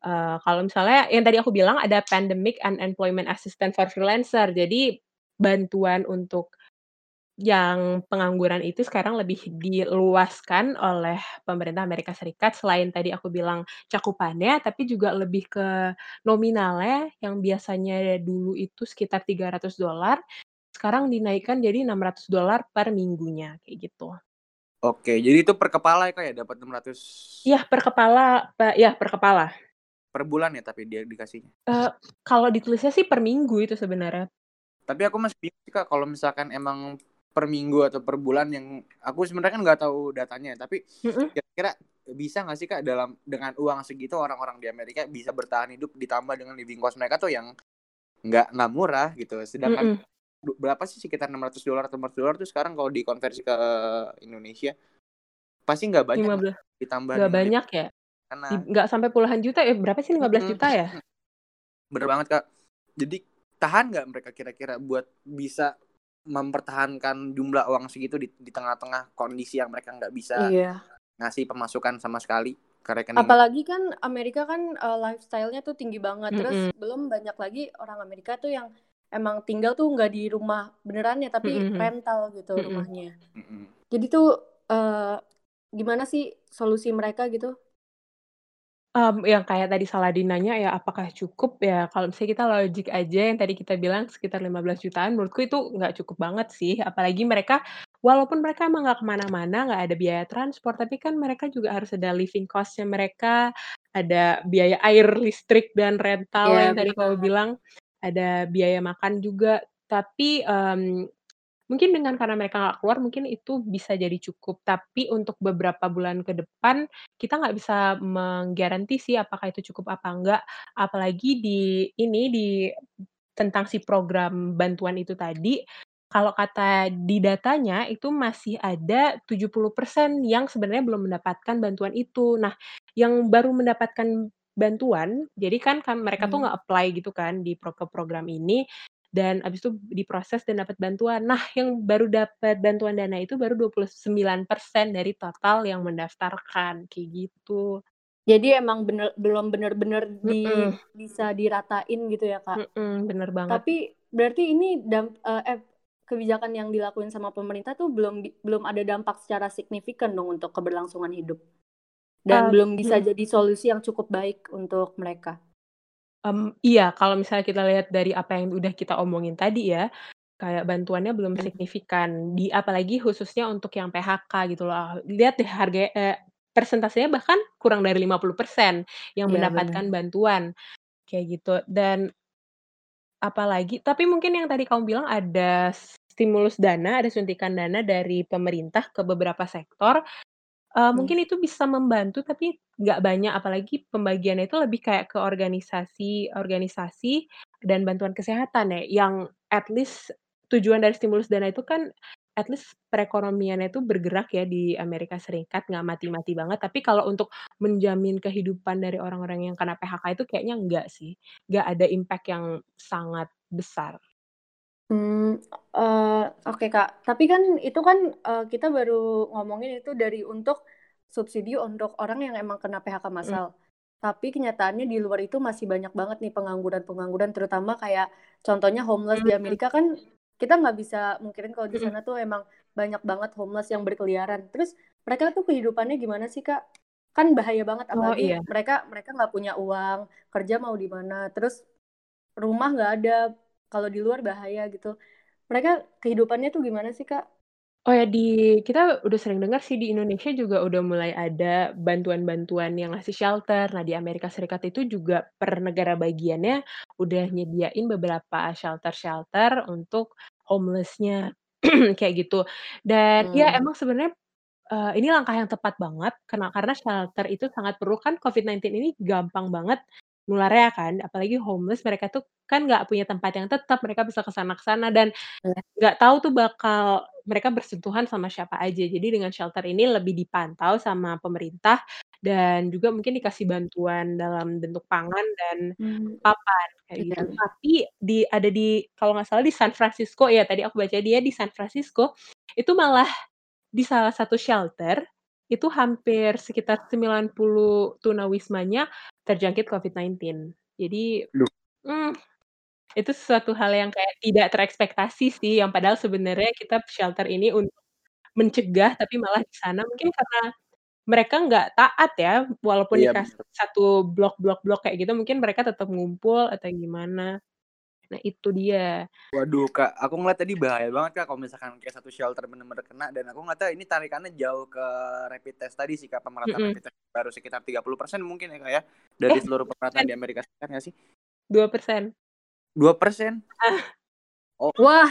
[SPEAKER 3] eee, kalau misalnya yang tadi aku bilang ada Pandemic Unemployment Assistance for Freelancer. Jadi bantuan untuk yang pengangguran itu sekarang lebih diluaskan oleh pemerintah Amerika Serikat, selain tadi aku bilang cakupannya, tapi juga lebih ke nominalnya yang biasanya dulu itu sekitar $300, sekarang dinaikkan jadi $600 per minggunya, kayak gitu.
[SPEAKER 1] Oke, jadi itu per kepala ya, Kak, ya, dapat 600
[SPEAKER 3] Iya, per kepala pe iya, per kepala.
[SPEAKER 1] per bulan ya tapi dia dikasihnya?
[SPEAKER 3] Eee, kalau ditulisnya sih per minggu itu sebenarnya.
[SPEAKER 1] Tapi aku masih bingung sih, Kak, kalau misalkan emang per minggu atau per bulan yang aku sebenarnya kan nggak tahu datanya, tapi kira-kira bisa nggak sih kak dalam dengan uang segitu orang-orang di Amerika bisa bertahan hidup ditambah dengan living cost mereka tuh yang nggak nggak murah gitu. Sedangkan mm -mm. berapa sih sekitar 600 dolar atau 400 dolar tuh sekarang kalau dikonversi ke Indonesia? Pasti nggak banyak
[SPEAKER 3] 15. ditambah nggak banyak ya? karena nggak sampai puluhan juta ya? Berapa sih 15 hmm, juta ya?
[SPEAKER 1] Bener banget kak. Jadi tahan nggak mereka kira-kira buat bisa mempertahankan jumlah uang segitu di, di tengah-tengah kondisi yang mereka nggak bisa iya. ngasih pemasukan sama sekali ke rekening.
[SPEAKER 2] Apalagi kan Amerika kan uh, lifestyle-nya tuh tinggi banget. Terus mm -hmm. belum banyak lagi orang Amerika tuh yang emang tinggal tuh nggak di rumah beneran ya, tapi mm -hmm. rental gitu mm -hmm. rumahnya. Mm -hmm. Jadi tuh uh, gimana sih solusi mereka gitu?
[SPEAKER 3] Um, yang kayak tadi Saladin nanya ya apakah cukup? Ya kalau misalnya kita logik aja yang tadi kita bilang sekitar 15 jutaan menurutku itu nggak cukup banget sih. Apalagi mereka walaupun mereka emang nggak ke mana-mana nggak ada biaya transport tapi kan mereka juga harus ada living cost-nya mereka ada biaya air listrik dan rental yeah, yang tadi kamu bilang ada biaya makan juga. Tapi um, Mungkin dengan karena mereka nggak keluar, mungkin itu bisa jadi cukup. Tapi untuk beberapa bulan ke depan, kita nggak bisa menggaranti sih apakah itu cukup apa enggak. Apalagi di ini, di tentang si program bantuan itu tadi, kalau kata di datanya itu masih ada 70% yang sebenarnya belum mendapatkan bantuan itu. Nah, yang baru mendapatkan bantuan, jadi kan kan mereka tuh hmm. nggak apply gitu kan di pro program ini, dan abis itu diproses dan dapat bantuan. Nah, yang baru dapat bantuan dana itu baru 29% dari total yang mendaftarkan, kayak gitu.
[SPEAKER 2] Jadi emang bener belum bener-bener di mm bisa diratain gitu ya, Kak?
[SPEAKER 3] Mm bener banget.
[SPEAKER 2] Tapi berarti ini damp uh, eh kebijakan yang dilakuin sama pemerintah tuh belum belum ada dampak secara signifikan dong untuk keberlangsungan hidup? Dan uh, belum bisa hmm. jadi solusi yang cukup baik untuk mereka?
[SPEAKER 3] Um, iya, kalau misalnya kita lihat dari apa yang udah kita omongin tadi ya, kayak bantuannya belum signifikan, di apalagi khususnya untuk yang PHK gitu loh. Lihat deh harga eh, persentasenya bahkan kurang dari 50% yang Iya, mendapatkan bantuan, kayak gitu. Dan apalagi tapi mungkin yang tadi kamu bilang ada stimulus dana, ada suntikan dana dari pemerintah ke beberapa sektor, Uh, mungkin itu bisa membantu tapi nggak banyak, apalagi pembagiannya itu lebih kayak ke organisasi-organisasi dan bantuan kesehatan ya, yang at least tujuan dari stimulus dana itu kan at least perekonomiannya itu bergerak ya di Amerika Serikat, nggak mati-mati banget. Tapi kalau untuk menjamin kehidupan dari orang-orang yang kena PHK itu kayaknya enggak sih, nggak ada impact yang sangat besar.
[SPEAKER 2] Hmm, uh, oke, Kak. Tapi kan itu kan, uh, kita baru ngomongin itu dari untuk subsidi untuk orang yang emang kena PHK hmm. massal. Tapi kenyataannya di luar itu masih banyak banget nih pengangguran-pengangguran, terutama kayak contohnya homeless di hmm. Amerika kan kita nggak bisa mungkin kalau di hmm. sana tuh emang banyak banget homeless yang berkeliaran. Terus mereka tuh kehidupannya gimana sih, Kak? Kan bahaya banget Oh, apalagi iya. mereka mereka nggak punya uang, kerja mau di mana, terus rumah nggak ada kalau di luar bahaya gitu. Mereka kehidupannya tuh gimana sih, Kak?
[SPEAKER 3] Oh ya, di kita udah sering dengar sih di Indonesia juga udah mulai ada bantuan-bantuan yang ngasih shelter. Nah, di Amerika Serikat itu juga per negara bagiannya udah nyediain beberapa shelter-shelter untuk homeless-nya, [clears throat] kayak gitu. Dan ya emang sebenarnya, uh, ini langkah yang tepat banget karena karena shelter itu sangat perlu, kan COVID-19 ini gampang banget nularnya kan, apalagi homeless mereka tuh kan nggak punya tempat yang tetap, mereka bisa ke sana ke sana dan iya. nggak tahu tuh bakal mereka bersentuhan sama siapa aja. Jadi dengan shelter ini lebih dipantau sama pemerintah dan juga mungkin dikasih bantuan dalam bentuk pangan dan hmm. papan kayak gitu. Tapi di ada di kalau nggak salah di San Francisco ya tadi aku baca dia di San Francisco itu malah di salah satu shelter itu hampir sekitar 90 tunawismanya terjangkit COVID-19. Jadi, hmm, itu sesuatu hal yang kayak tidak terekspektasi sih, yang padahal sebenarnya kita shelter ini untuk mencegah, tapi malah di sana mungkin karena mereka nggak taat ya, walaupun Iya, dikasih satu blok blok blok kayak gitu, mungkin mereka tetap ngumpul atau gimana. Nah itu dia.
[SPEAKER 1] Waduh kak, aku ngeliat tadi bahaya banget kak kalau misalkan kayak satu shelter bener-bener kena dan aku ngeliat ini tarikannya jauh ke rapid test tadi sih kak pemerataan mm -hmm. rapid test baru sekitar 30% mungkin ya kak ya dari eh, seluruh pemerataan di Amerika Serikat nggak sih?
[SPEAKER 3] Dua persen.
[SPEAKER 1] Dua persen? [laughs]
[SPEAKER 2] Oh. Wah.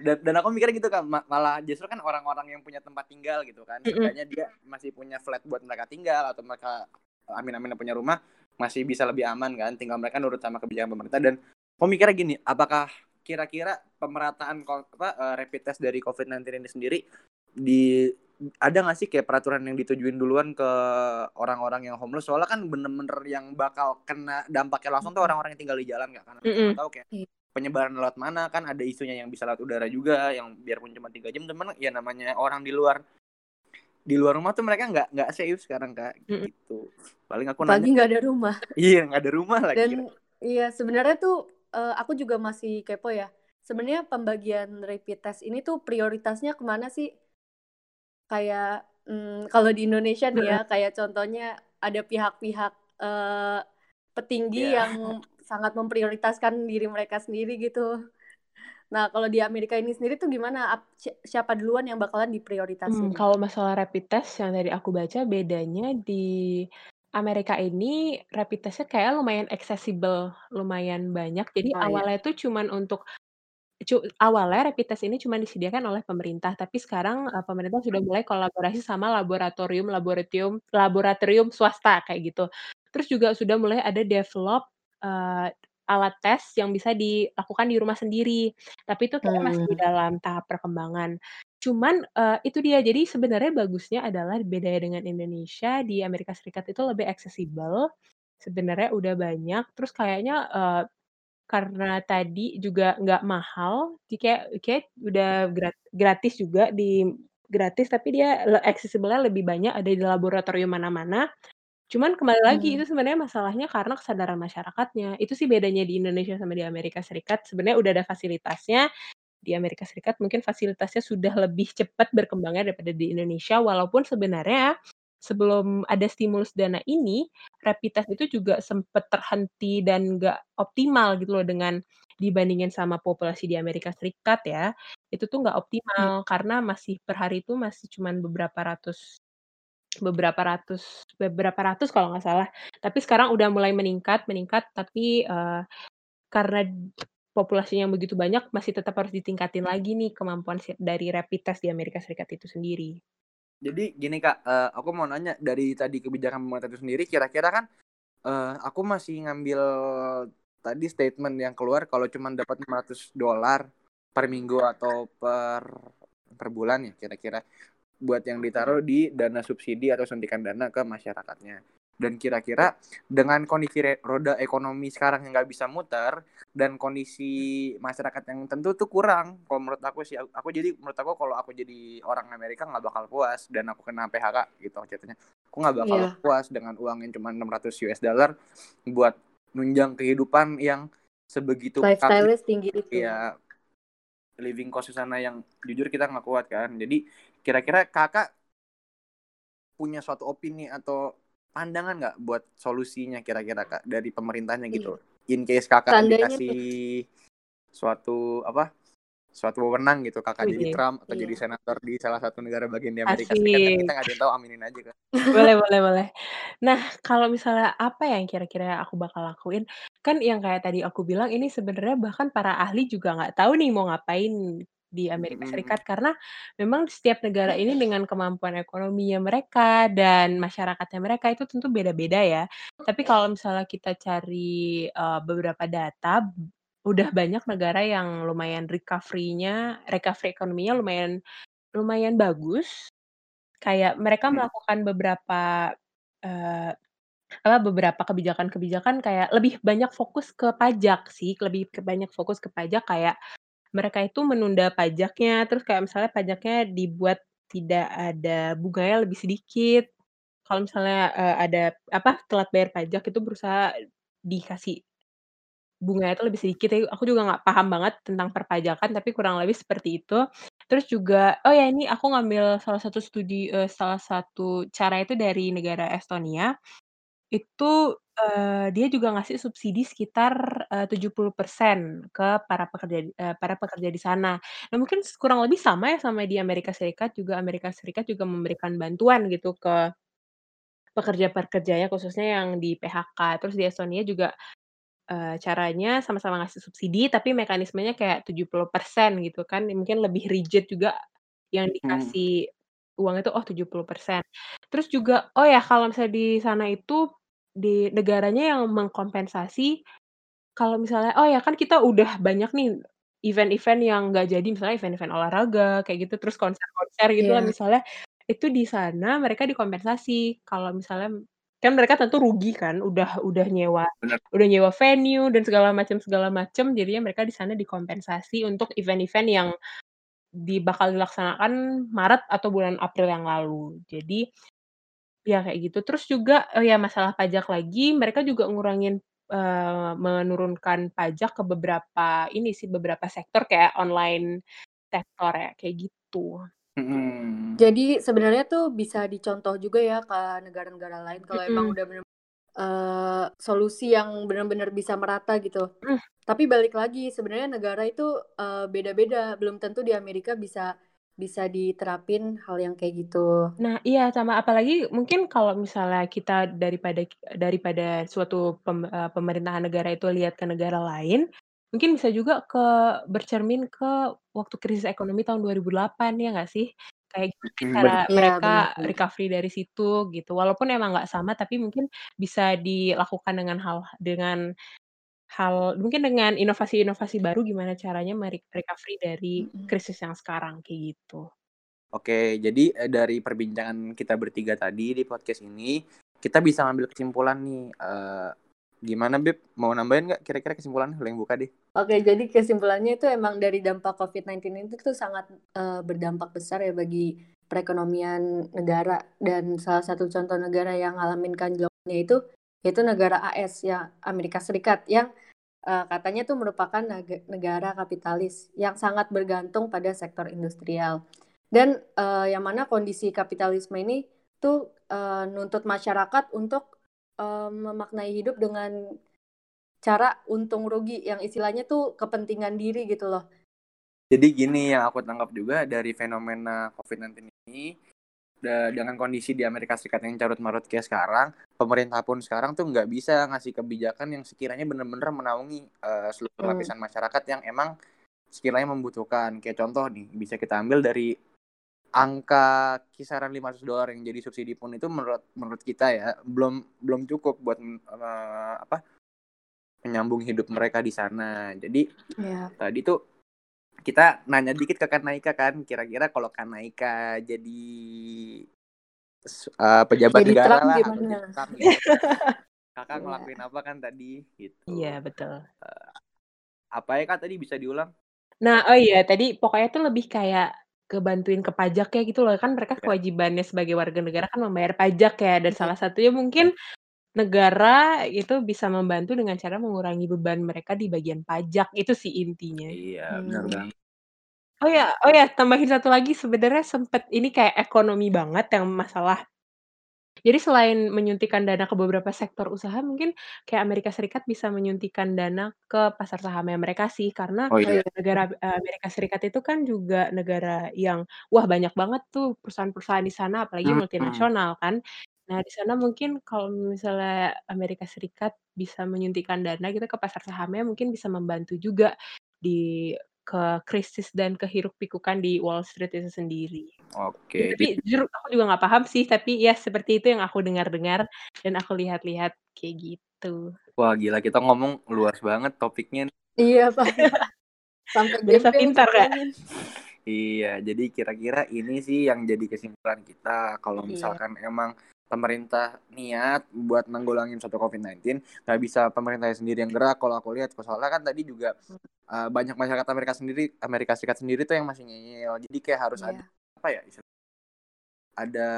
[SPEAKER 1] dan, dan aku mikirnya gitu kan malah justru kan orang-orang yang punya tempat tinggal gitu kan mm dia masih punya flat buat mereka tinggal atau mereka amin-amin punya rumah masih bisa lebih aman kan tinggal mereka nurut sama kebijakan pemerintah dan aku mikirnya gini apakah kira-kira pemerataan apa uh, rapid test dari COVID-19 ini sendiri di ada nggak sih kayak peraturan yang ditujuin duluan ke orang-orang yang homeless? Soalnya kan bener-bener yang bakal kena dampaknya langsung tuh orang-orang yang tinggal di jalan nggak? Karena mm -hmm. tahu kayak iya. penyebaran lewat mana kan ada isunya yang bisa lewat udara juga yang biarpun cuma tiga jam. Teman ya namanya orang di luar di luar rumah tuh mereka nggak nggak safe sekarang kak. Gitu. Paling aku
[SPEAKER 2] pagi nggak ada rumah. [laughs]
[SPEAKER 1] Iya nggak ada rumah lagi
[SPEAKER 2] dan iya sebenarnya tuh uh, aku juga masih kepo ya. Sebenarnya pembagian rapid test ini tuh prioritasnya ke mana sih kayak hmm, kalau di Indonesia nih ya kayak contohnya ada pihak-pihak uh, petinggi yeah. yang sangat memprioritaskan diri mereka sendiri gitu. Nah, kalau di Amerika ini sendiri tuh gimana? Siapa duluan yang bakalan diprioritasin?
[SPEAKER 3] Hmm, kalau masalah rapid test yang tadi aku baca bedanya di Amerika ini rapid testnya kayak lumayan accessible, lumayan banyak. Jadi oh, iya. awalnya itu cuman untuk Cu awalnya rapid test ini cuma disediakan oleh pemerintah, tapi sekarang, uh, pemerintah sudah mulai kolaborasi sama laboratorium-laboratorium laboratorium swasta kayak gitu. Terus juga sudah mulai ada develop, uh, alat tes yang bisa dilakukan di rumah sendiri, tapi itu kayak masih hmm. dalam tahap perkembangan. Cuman, uh, itu dia, jadi sebenarnya bagusnya adalah bedanya dengan Indonesia, di Amerika Serikat itu lebih accessible, sebenarnya udah banyak, terus kayaknya, uh, karena tadi juga nggak mahal, jadi kayak kayak udah grat gratis juga di gratis tapi dia accessible-nya lebih banyak ada di laboratorium mana-mana. Cuman kembali lagi hmm. itu sebenarnya masalahnya karena kesadaran masyarakatnya. Itu sih bedanya di Indonesia sama di Amerika Serikat, sebenarnya udah ada fasilitasnya, di Amerika Serikat mungkin fasilitasnya sudah lebih cepat berkembangnya daripada di Indonesia, walaupun sebenarnya sebelum ada stimulus dana ini, rapid test itu juga sempat terhenti dan nggak optimal gitu loh dengan dibandingin sama populasi di Amerika Serikat ya. Itu tuh nggak optimal hmm. karena masih per hari itu masih cuman beberapa ratus beberapa ratus beberapa ratus kalau nggak salah. Tapi sekarang udah mulai meningkat meningkat tapi uh, karena populasinya yang begitu banyak masih tetap harus ditingkatin lagi nih kemampuan dari rapid test di Amerika Serikat itu sendiri.
[SPEAKER 1] Jadi gini kak, uh, aku mau nanya dari tadi kebijakan pemerintah itu sendiri, kira-kira kan uh, aku masih ngambil tadi statement yang keluar kalau cuma dapat 500 dolar per minggu atau per per bulan ya kira-kira buat yang ditaruh di dana subsidi atau suntikan dana ke masyarakatnya dan kira-kira dengan kondisi roda ekonomi sekarang yang nggak bisa muter dan kondisi masyarakat yang tentu tuh kurang kalau menurut aku sih aku jadi menurut aku kalau aku jadi orang Amerika nggak bakal puas dan aku kena PHK gitu ceritanya aku nggak bakal yeah. puas dengan uang yang cuma 600 US dollar buat nunjang kehidupan yang sebegitu
[SPEAKER 2] lifestyle tinggi itu.
[SPEAKER 1] Ya living cost di sana yang jujur kita nggak kuat kan. Jadi kira-kira kakak punya suatu opini atau pandangan nggak buat solusinya kira-kira kak dari pemerintahnya gitu iya. in case kakak Tandanya dikasih tuh. suatu apa suatu wewenang gitu kakak Wih, jadi Trump atau iya. jadi senator di salah satu negara bagian di Amerika Serikat kita nggak tahu aminin aja kan
[SPEAKER 3] boleh boleh boleh nah kalau misalnya apa yang kira-kira aku bakal lakuin kan yang kayak tadi aku bilang ini sebenarnya bahkan para ahli juga nggak tahu nih mau ngapain di Amerika Serikat hmm. karena memang setiap negara ini [laughs] dengan kemampuan ekonominya mereka dan masyarakatnya mereka itu tentu beda-beda ya. Tapi kalau misalnya kita cari uh, beberapa data, udah banyak negara yang lumayan recovery-nya, recovery ekonominya lumayan lumayan bagus. Kayak mereka hmm. melakukan beberapa uh, apa beberapa kebijakan-kebijakan kayak lebih banyak fokus ke pajak sih, lebih banyak fokus ke pajak kayak mereka itu menunda pajaknya, terus kayak misalnya pajaknya dibuat tidak ada bunganya lebih sedikit. Kalau misalnya, uh, ada apa, telat bayar pajak itu berusaha dikasih bunganya itu lebih sedikit aku juga nggak paham banget tentang perpajakan, tapi kurang lebih seperti itu. Terus juga oh ya ini aku ngambil salah satu studi uh, salah satu cara itu dari negara Estonia. Itu, uh, dia juga ngasih subsidi sekitar, uh, 70% ke para pekerja uh, para pekerja di sana. Nah mungkin kurang lebih sama ya sama di Amerika Serikat juga Amerika Serikat juga memberikan bantuan gitu ke pekerja-pekerjanya khususnya yang di PHK. Terus di Estonia juga uh, caranya sama-sama ngasih subsidi, tapi mekanismenya kayak 70% gitu kan, mungkin lebih rigid juga yang
[SPEAKER 1] Hmm.
[SPEAKER 3] dikasih uang itu, oh 70%. Terus juga oh ya kalau misalnya di sana itu, di negaranya yang mengkompensasi, kalau misalnya oh ya kan kita udah banyak nih event-event yang nggak jadi, misalnya event-event olahraga kayak gitu, terus konser-konser gitu lah
[SPEAKER 2] Iya.
[SPEAKER 3] misalnya, itu di sana mereka dikompensasi. Kalau misalnya kan mereka tentu rugi kan, udah udah nyewa
[SPEAKER 1] Bener.
[SPEAKER 3] udah nyewa venue dan segala macam segala macam, jadinya mereka di sana dikompensasi untuk event-event yang di bakal dilaksanakan Maret atau bulan April yang lalu. Jadi, ya kayak gitu. Terus juga, oh ya masalah pajak lagi, mereka juga ngurangin, eee, menurunkan pajak ke beberapa ini sih, beberapa sektor kayak online sektor ya, kayak gitu.
[SPEAKER 1] Mhm.
[SPEAKER 2] Jadi sebenarnya tuh bisa dicontoh juga ya ke negara-negara lain kalau emang
[SPEAKER 3] Mhm.
[SPEAKER 2] udah bener eee, solusi yang benar-benar bisa merata gitu.
[SPEAKER 3] Mmm.
[SPEAKER 2] Tapi balik lagi sebenarnya negara itu, eee, beda-beda, belum tentu di Amerika bisa bisa diterapin hal yang kayak gitu.
[SPEAKER 3] Nah iya, sama apalagi mungkin kalau misalnya kita daripada daripada suatu pem eee, pemerintahan negara itu lihat ke negara lain, mungkin bisa juga ke bercermin ke waktu krisis ekonomi tahun 2008, ya nggak sih? Kayak
[SPEAKER 1] Mhm,
[SPEAKER 3] cara.
[SPEAKER 2] Iya,
[SPEAKER 3] mereka
[SPEAKER 2] benar.
[SPEAKER 3] recovery dari situ gitu. Walaupun emang nggak sama, tapi mungkin bisa dilakukan dengan hal dengan hal mungkin dengan inovasi-inovasi baru gimana caranya recovery dari krisis yang sekarang, kayak gitu.
[SPEAKER 1] Oke, jadi, eee, dari perbincangan kita bertiga tadi di podcast ini, kita bisa ngambil kesimpulan nih, eee, gimana Beb, mau nambahin nggak kira-kira kesimpulannya? Lu yang buka deh.
[SPEAKER 2] Oke, jadi kesimpulannya itu emang dari dampak COVID-19 itu tuh sangat, eee, berdampak besar ya bagi perekonomian negara dan salah satu contoh negara yang ngalamin anjloknya itu, yaitu negara AS ya, Amerika Serikat yang, eee, katanya tuh merupakan nega negara kapitalis yang sangat bergantung pada sektor industrial. Dan, eee, yang mana kondisi kapitalisme ini tuh, eee, nuntut masyarakat untuk, eee, memaknai hidup dengan cara untung rugi yang istilahnya tuh kepentingan diri gitu loh.
[SPEAKER 1] Jadi gini yang aku tangkap juga dari fenomena COVID-19 ini, dengan kondisi di Amerika Serikat yang carut-marut kayak sekarang, pemerintah pun sekarang tuh nggak bisa ngasih kebijakan yang sekiranya bener-bener menaungi, eee, seluruh
[SPEAKER 2] Hmm.
[SPEAKER 1] lapisan masyarakat yang emang sekiranya membutuhkan. Kayak contoh nih, bisa kita ambil dari angka kisaran $500 yang jadi subsidi pun itu menurut menurut kita ya, belum belum cukup buat, eee, apa, menyambung hidup mereka di sana. Jadi,
[SPEAKER 2] Iya.
[SPEAKER 1] tadi tuh kita nanya dikit ke Kak Naika kan, kira-kira kalau Kak Naika jadi eee, pejabat
[SPEAKER 2] Jadi
[SPEAKER 1] negara
[SPEAKER 2] Trump
[SPEAKER 1] lah
[SPEAKER 2] gimana?
[SPEAKER 1] Trump gitu, [laughs] Kakak
[SPEAKER 2] Iya.
[SPEAKER 1] ngelakuin apa kan tadi, gitu.
[SPEAKER 3] Iya, betul.
[SPEAKER 1] Eee, apa ya Kak tadi bisa diulang?
[SPEAKER 3] Nah, oh iya tadi pokoknya tuh lebih kayak kebantuin ke pajaknya gitu loh, kan mereka
[SPEAKER 1] Iya.
[SPEAKER 3] kewajibannya sebagai warga negara kan membayar pajak ya, dan
[SPEAKER 2] Iya.
[SPEAKER 3] salah satunya mungkin negara itu bisa membantu dengan cara mengurangi beban mereka di bagian pajak, itu sih intinya.
[SPEAKER 1] Iya, bener
[SPEAKER 2] Hmm.
[SPEAKER 1] banget.
[SPEAKER 3] Oh ya oh ya, tambahin satu lagi sebenarnya sempet ini kayak ekonomi banget yang masalah jadi selain menyuntikkan dana ke beberapa sektor usaha, mungkin kayak Amerika Serikat bisa menyuntikkan dana ke pasar sahamnya mereka sih, karena
[SPEAKER 1] Oh iya.
[SPEAKER 2] iya.
[SPEAKER 3] negara, eee, Amerika Serikat itu kan juga negara yang, wah banyak banget tuh perusahaan-perusahaan di sana, apalagi
[SPEAKER 1] Mhm.
[SPEAKER 3] multinasional kan. Nah, di sana mungkin kalau misalnya Amerika Serikat bisa menyuntikkan dana gitu ke pasar sahamnya, mungkin bisa membantu juga di ke krisis dan kehiruk-pikukan di Wall Street itu sendiri. Ya,
[SPEAKER 1] Oke,
[SPEAKER 3] tapi
[SPEAKER 1] jadi
[SPEAKER 3] jujur aku juga nggak paham sih, tapi ya seperti itu yang aku dengar-dengar dan aku lihat-lihat, kayak gitu.
[SPEAKER 1] Wah gila, kita ngomong luas banget topiknya nih.
[SPEAKER 2] Iya, parah. Sampai gembel
[SPEAKER 3] pintar,
[SPEAKER 2] ngomongin.
[SPEAKER 1] Iya, jadi kira-kira ini sih yang jadi kesimpulan kita, kalau
[SPEAKER 2] Iya.
[SPEAKER 1] misalkan emang pemerintah niat buat nanggulangin suatu COVID-19, nggak bisa pemerintahnya sendiri yang gerak kalau aku lihat. Soalnya kan tadi juga, eee, banyak masyarakat Amerika sendiri Amerika Serikat sendiri tuh yang masih ngeyel. Jadi kayak harus ada,
[SPEAKER 2] Iya.
[SPEAKER 1] apa ya, ada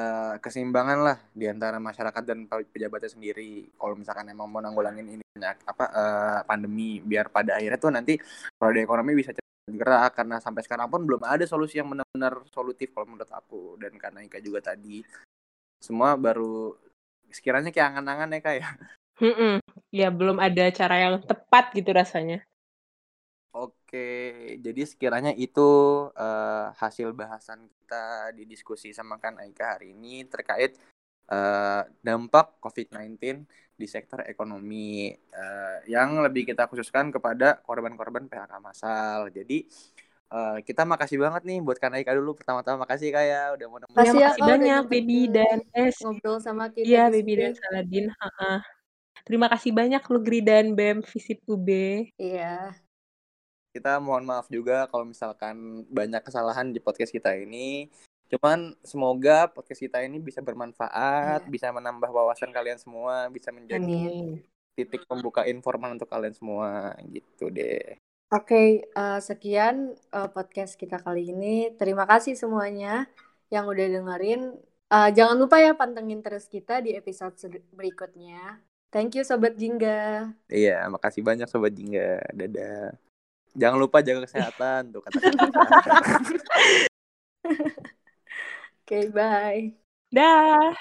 [SPEAKER 1] keseimbangan lah di antara masyarakat dan pe pejabatnya sendiri. Kalau misalkan emang mau nanggulangin ini penyak apa, eee, pandemi, biar pada akhirnya tuh nanti roda ekonomi bisa bergerak, karena sampai sekarang pun belum ada solusi yang benar-benar solutif kalau menurut aku, dan Kak Naika juga tadi. Semua baru sekiranya kayak angan-angan ya, Kak, ya.
[SPEAKER 3] Mhm, ya belum ada cara yang tepat gitu rasanya.
[SPEAKER 1] Oke, jadi sekiranya itu, eee, hasil bahasan kita di diskusi sama Kak Naika hari ini terkait uh, dampak COVID-19 di sektor ekonomi uh, yang lebih kita khususkan kepada korban-korban PHK massal. Jadi uh, kita makasih banget nih buat Kanaika dulu pertama-tama makasih kayak ya, udah mau
[SPEAKER 3] nemenin. Makasih, ya, makasih banyak Baby dan Es.
[SPEAKER 2] Ngobrol sama kita.
[SPEAKER 3] Iya Baby dan Saladin. Terima kasih banyak lu Gri dan BEM Visip UB.
[SPEAKER 2] Iya.
[SPEAKER 1] Kita mohon maaf juga kalau misalkan banyak kesalahan di podcast kita ini. Cuman semoga podcast kita ini bisa bermanfaat, yeah. bisa menambah wawasan kalian semua, bisa menjadi Amin. titik pembuka informal untuk kalian semua gitu deh.
[SPEAKER 2] Oke, okay, uh, sekian uh, podcast kita kali ini. Terima kasih semuanya yang udah dengerin. Uh, jangan lupa ya pantengin terus kita di episode berikutnya. Thank you Sobat Jingga.
[SPEAKER 1] Iya, makasih banyak Sobat Jingga. Dadah. Jangan lupa jaga kesehatan tuh kata [laughs]
[SPEAKER 2] Oke, okay, bye.
[SPEAKER 3] Dah.